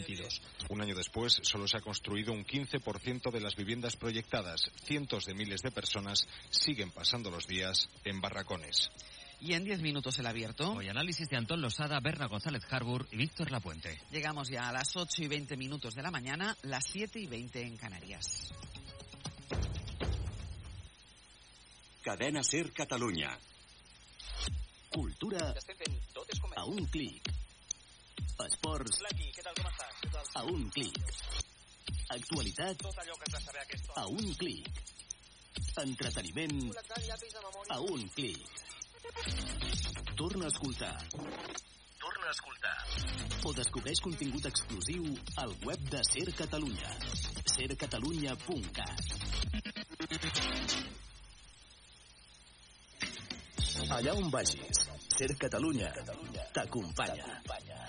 2022. Un año después, solo se ha construido un 15% de las viviendas proyectadas. Cientos de miles de personas siguen pasando los días en barracones. Y en 10 minutos el abierto. Hoy análisis de Antón Losada, Berna González Harbour y Víctor Lapuente. Llegamos ya a las 8 y 20 minutos de la mañana, las 7 y 20 en Canarias. Cadena Ser Catalunya. Cultura a un clic. Esports a un clic. Actualitat a un clic. Entreteniment a un clic. Torna a escoltar. Torna a escoltar. O descobreix contingut exclusiu al web de Ser Catalunya. sercatalunya.cat Allà on vagis, Ser Catalunya t'acompanya.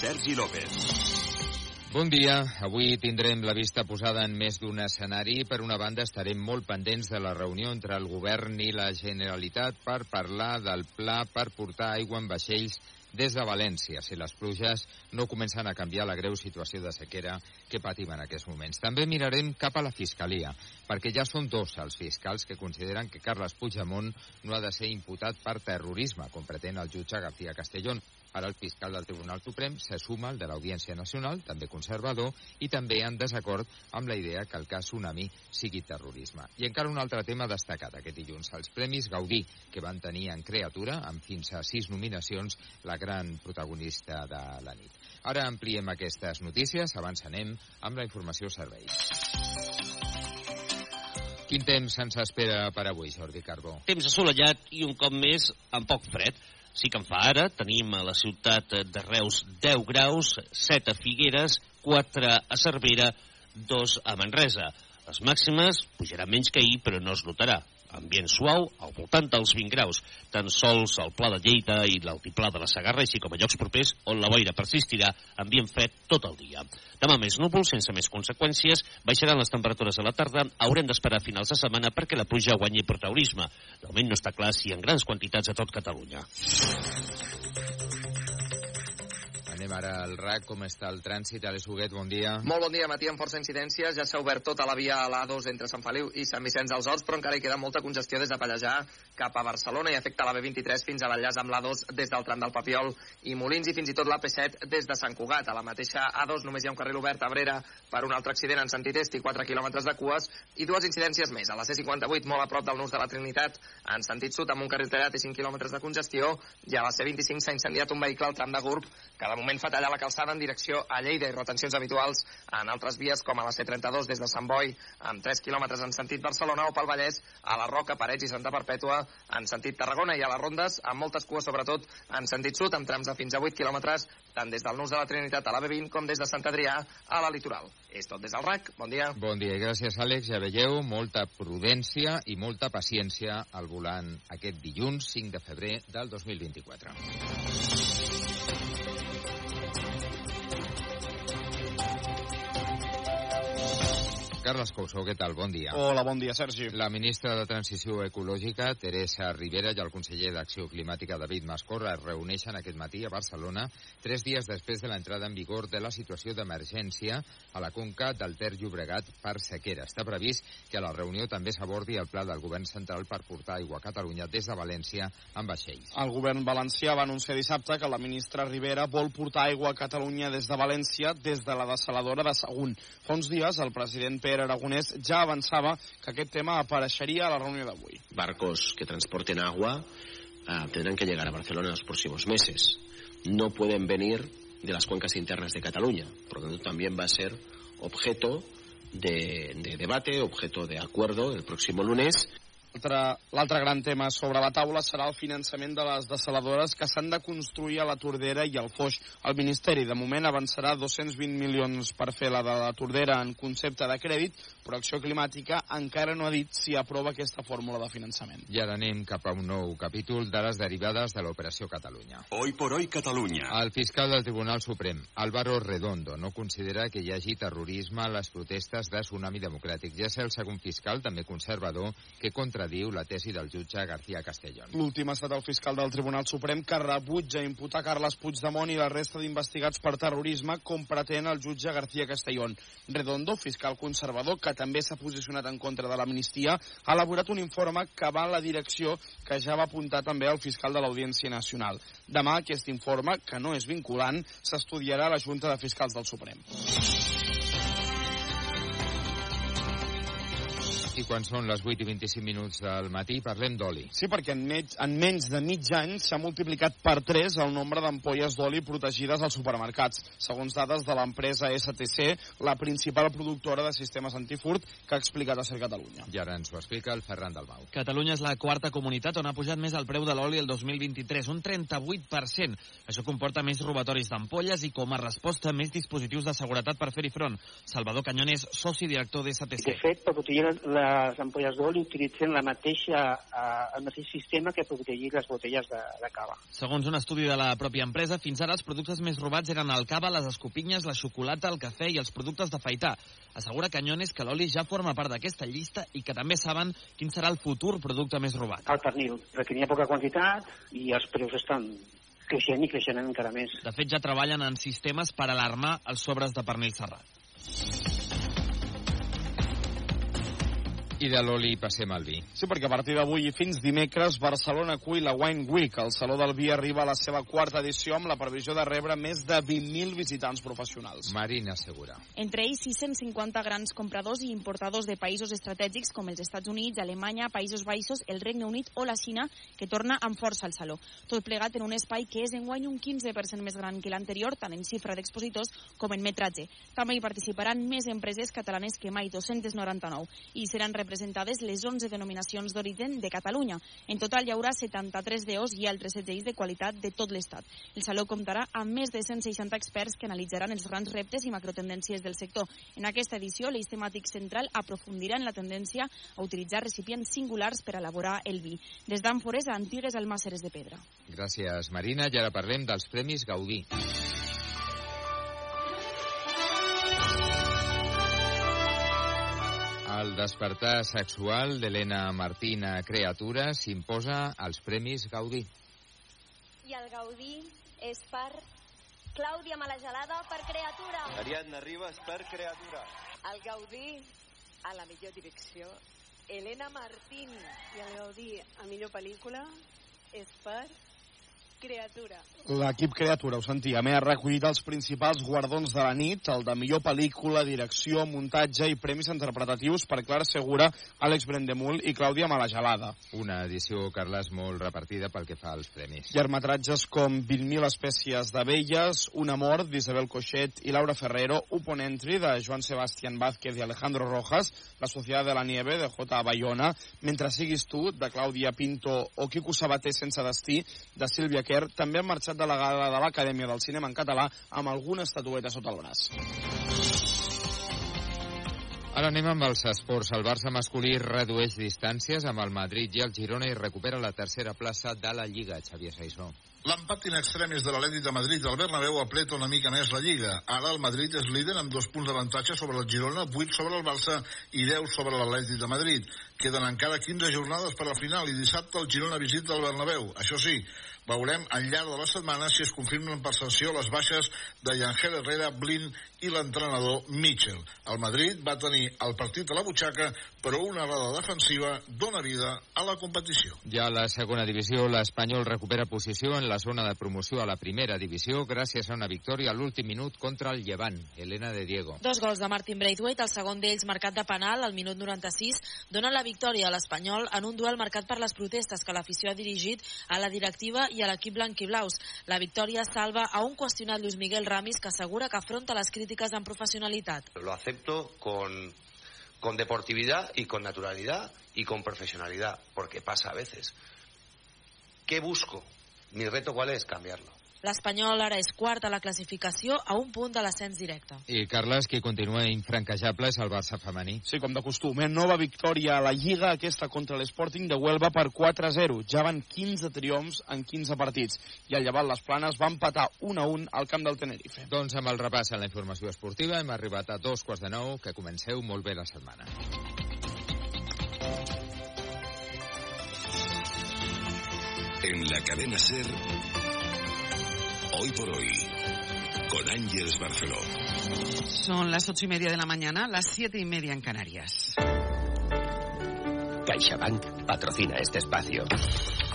Sergi López. Bon dia. Avui tindrem la vista posada en més d'un escenari. Per una banda, estarem molt pendents de la reunió entre el govern i la Generalitat per parlar del pla per portar aigua en vaixells des de València, si les pluges no comencen a canviar la greu situació de sequera que patim en aquests moments. També mirarem cap a la Fiscalia, perquè ja són dos els fiscals que consideren que Carles Puigdemont no ha de ser imputat per terrorisme, com pretén el jutge García Castellón. Ara el fiscal del Tribunal Suprem se suma al de l'Audiència Nacional, també conservador, i també en desacord amb la idea que el cas Tsunami sigui terrorisme. I encara un altre tema destacat aquest dilluns, els Premis Gaudí, que van tenir en creatura, amb fins a sis nominacions, la gran protagonista de la nit. Ara ampliem aquestes notícies, abans anem amb la informació serveis. Quin temps se'ns espera per avui, Jordi Carbó? Temps assolellat i un cop més amb poc fred. Sí que en fa ara. Tenim a la ciutat de Reus 10 graus, 7 a Figueres, 4 a Cervera, 2 a Manresa. Les màximes pujaran menys que ahir, però no es notarà. Ambient suau, al voltant dels 20 graus. Tan sols al Pla de Lleida i l'Altiplà de la Sagarra, així com a llocs propers on la boira persistirà, ambient fred tot el dia. Demà més núvols, sense més conseqüències, baixaran les temperatures a la tarda, haurem d'esperar finals de setmana perquè la pluja guanyi protagonisme. De moment no està clar si en grans quantitats a tot Catalunya. Anem ara al RAC. Com està el trànsit? Alex Huguet, bon dia. Molt bon dia, matí amb força incidències. Ja s'ha obert tota la via a l'A2 entre Sant Feliu i Sant Vicenç dels Horts, però encara hi queda molta congestió des de Pallejà cap a Barcelona i afecta la B23 fins a l'enllaç amb l'A2 des del tram del Papiol i Molins i fins i tot l'AP7 des de Sant Cugat. A la mateixa A2 només hi ha un carril obert a Brera per un altre accident en sentit est i 4 quilòmetres de cues i dues incidències més. A la C58, molt a prop del nus de la Trinitat, en sentit sud, amb un carril tallat i 5 quilòmetres de congestió, i a la C25 s'ha incendiat un vehicle al tram de Gurb que de moment fa tallar la calçada en direcció a Lleida i retencions habituals en altres vies com a la C32 des de Sant Boi amb 3 quilòmetres en sentit Barcelona o pel Vallès a la Roca, Parets i Santa Perpètua en sentit Tarragona i a les rondes amb moltes cues sobretot en sentit sud amb trams de fins a 8 quilòmetres tant des del nus de la Trinitat a la B20 com des de Sant Adrià a la Litoral. És tot des del RAC. Bon dia. Bon dia i gràcies, Àlex. Ja veieu, molta prudència i molta paciència al volant aquest dilluns 5 de febrer del 2024. Carles Cousó, què tal? Bon dia. Hola, bon dia, Sergi. La ministra de Transició Ecològica, Teresa Rivera, i el conseller d'Acció Climàtica, David Mascorra, es reuneixen aquest matí a Barcelona, tres dies després de l'entrada en vigor de la situació d'emergència a la conca del Ter Llobregat per sequera. Està previst que a la reunió també s'abordi el pla del govern central per portar aigua a Catalunya des de València amb vaixells. El govern valencià va anunciar dissabte que la ministra Rivera vol portar aigua a Catalunya des de València des de la desaladora de Sagunt. Fa uns dies el president Pere Aragonès ja avançava que aquest tema apareixeria a la reunió d'avui. Barcos que transporten agua eh, tendrán que llegar a Barcelona en los próximos meses. No pueden venir de las cuencas internas de Cataluña. Por lo tanto, también va a ser objeto de, de debate, objeto de acuerdo el próximo lunes L'altre gran tema sobre la taula serà el finançament de les desaladores que s'han de construir a la Tordera i al Foix. El Ministeri, de moment, avançarà 220 milions per fer la de la Tordera en concepte de crèdit, però Acció Climàtica encara no ha dit si aprova aquesta fórmula de finançament. I ara anem cap a un nou capítol de les derivades de l'Operació Catalunya. Hoy por hoy Catalunya. El fiscal del Tribunal Suprem, Álvaro Redondo, no considera que hi hagi terrorisme a les protestes de Tsunami Democràtic. Ja és el segon fiscal, també conservador, que contradiu la tesi del jutge García Castellón. L'últim ha estat el fiscal del Tribunal Suprem que rebutja imputar Carles Puigdemont i la resta d'investigats per terrorisme com pretén el jutge García Castellón. Redondo, fiscal conservador, que també s'ha posicionat en contra de l'amnistia, ha elaborat un informe que va en la direcció que ja va apuntar també el fiscal de l'Audiència Nacional. Demà aquest informe, que no és vinculant, s'estudiarà a la Junta de Fiscals del Suprem. I quan són les 8 i 25 minuts del matí parlem d'oli. Sí, perquè en, mig, en menys de mig any s'ha multiplicat per 3 el nombre d'ampolles d'oli protegides als supermercats, segons dades de l'empresa STC, la principal productora de sistemes antifurt que ha explicat a Ser Catalunya. I ara ens ho explica el Ferran Dalmau. Catalunya és la quarta comunitat on ha pujat més el preu de l'oli el 2023, un 38%. Això comporta més robatoris d'ampolles i, com a resposta, més dispositius de seguretat per fer-hi front. Salvador Canyones, soci director de STC. De fet, per protegir les ampolles d'oli utilitzen la mateixa, eh, el mateix sistema que protegir les botelles de, de cava. Segons un estudi de la pròpia empresa, fins ara els productes més robats eren el cava, les escopinyes, la xocolata, el cafè i els productes d'afaitar. Assegura Canyones que l'oli ja forma part d'aquesta llista i que també saben quin serà el futur producte més robat. El pernil, perquè n'hi ha poca quantitat i els preus estan creixent i creixent encara més. De fet, ja treballen en sistemes per alarmar els sobres de pernil serrat. I de l'oli passem al vi. Sí, perquè a partir d'avui i fins dimecres, Barcelona acull la Wine Week. El Saló del Vi arriba a la seva quarta edició amb la previsió de rebre més de 20.000 visitants professionals. Marina Segura. Entre ells, 650 grans compradors i importadors de països estratègics com els Estats Units, Alemanya, Països Baixos, el Regne Unit o la Xina, que torna amb força al Saló. Tot plegat en un espai que és enguany un 15% més gran que l'anterior, tant en xifra d'expositors com en metratge. També hi participaran més empreses catalanes que mai, 299, i seran representades les 11 denominacions d'origen de Catalunya. En total hi haurà 73 DOs i altres segells de qualitat de tot l'Estat. El Saló comptarà amb més de 160 experts que analitzaran els grans reptes i macrotendències del sector. En aquesta edició, l'eix temàtic central aprofundirà en la tendència a utilitzar recipients singulars per elaborar el vi, des d'àmfores a antigues almàceres de pedra. Gràcies, Marina. I ara parlem dels Premis Gaudí. El despertar sexual d'Helena Martina Creatura s'imposa als Premis Gaudí. I el Gaudí és per Clàudia Malagelada per Creatura. Ariadna Ribas per Creatura. El Gaudí a la millor direcció, Helena Martín. I el Gaudí a millor pel·lícula és per Creatura. L'equip Creatura, ho sentíem, eh? ha recollit els principals guardons de la nit, el de millor pel·lícula, direcció, muntatge i premis interpretatius per Clara Segura, Àlex Brendemul i Clàudia Malagelada. Una edició, Carles, molt repartida pel que fa als premis. Llargmetratges com 20.000 espècies d'abelles, Un amor, d'Isabel Coixet i Laura Ferrero, Upon Entry, de Joan Sebastián Vázquez i Alejandro Rojas, La Sociedad de la Nieve, de J. Bayona, Mentre siguis tu, de Clàudia Pinto, o Quico Sabater sense destí, de Sílvia Kerr, també han marxat delegada de l'Acadèmia del Cinema en català amb alguna estatueta sota el braç. Ara anem amb els esports. El Barça masculí redueix distàncies amb el Madrid i el Girona i recupera la tercera plaça de la Lliga, Xavier Saissó. L'empat in extremis de l'Atlètic de Madrid al Bernabéu apreta una mica més la Lliga. Ara el Madrid és líder amb dos punts d'avantatge sobre el Girona, 8 sobre el Barça i 10 sobre l'Atlètic de Madrid. Queden encara 15 jornades per a la final i dissabte el Girona visita el Bernabéu. Això sí, veurem al llarg de la setmana si es confirmen per sanció les baixes de Yangel Herrera, Blin i l'entrenador Mitchell. El Madrid va tenir el partit a la butxaca, però una errada defensiva dona vida a la competició. Ja a la segona divisió, l'Espanyol recupera posició en la zona de promoció a la primera divisió gràcies a una victòria a l'últim minut contra el Llevant. Helena de Diego. Dos gols de Martin Braithwaite, el segon d'ells marcat de penal al minut 96, donen la victòria a l'Espanyol en un duel marcat per les protestes que l'afició ha dirigit a la directiva i a l'equip blanquiblaus. La victòria salva a un qüestionat Luis Miguel Ramis que assegura que afronta les crítiques amb professionalitat. Lo acepto con, con deportividad y con naturalidad y con profesionalidad, porque pasa a veces. ¿Qué busco? Mi reto cuál es? Cambiarlo. L'Espanyol ara és quart a la classificació a un punt de l'ascens directe. I, Carles, qui continua infranquejable és el Barça femení. Sí, com de costum. Eh? Nova victòria a la Lliga, aquesta contra l'Sporting de Huelva per 4-0. Ja van 15 triomfs en 15 partits. I el Llevant Les Planes va empatar 1-1 al camp del Tenerife. Doncs amb el repàs a la informació esportiva hem arribat a dos quarts de nou. Que comenceu molt bé la setmana. En la cadena Ser, hoy por hoy, con Ángeles Barceló. Son las ocho y media de la mañana, las siete y media en Canarias. CaixaBank patrocina este espacio.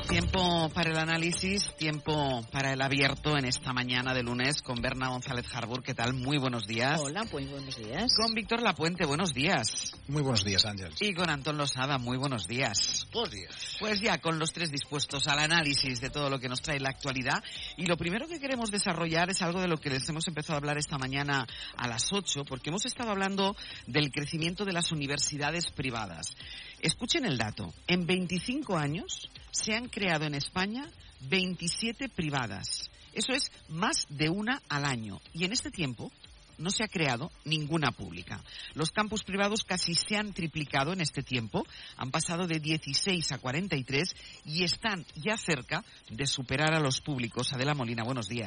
Tiempo para el análisis, tiempo para el abierto en esta mañana de lunes con Berna González Harbour. ¿Qué tal? Muy buenos días. Hola, muy buenos días. Con Víctor Lapuente, buenos días. Muy buenos días, Ángel. Y con Antón Losada, muy buenos días. Buenos días. Pues ya con los tres dispuestos al análisis de todo lo que nos trae la actualidad. Y lo primero que queremos desarrollar es algo de lo que les hemos empezado a hablar esta mañana a las 8, porque hemos estado hablando del crecimiento de las universidades privadas. Escuchen el dato. En 25 años se han creado en España 27 privadas. Eso es más de una al año. Y en este tiempo no se ha creado ninguna pública. Los campus privados casi se han triplicado en este tiempo, han pasado de 16 a 43 y están ya cerca de superar a los públicos. Adela Molina, buenos días.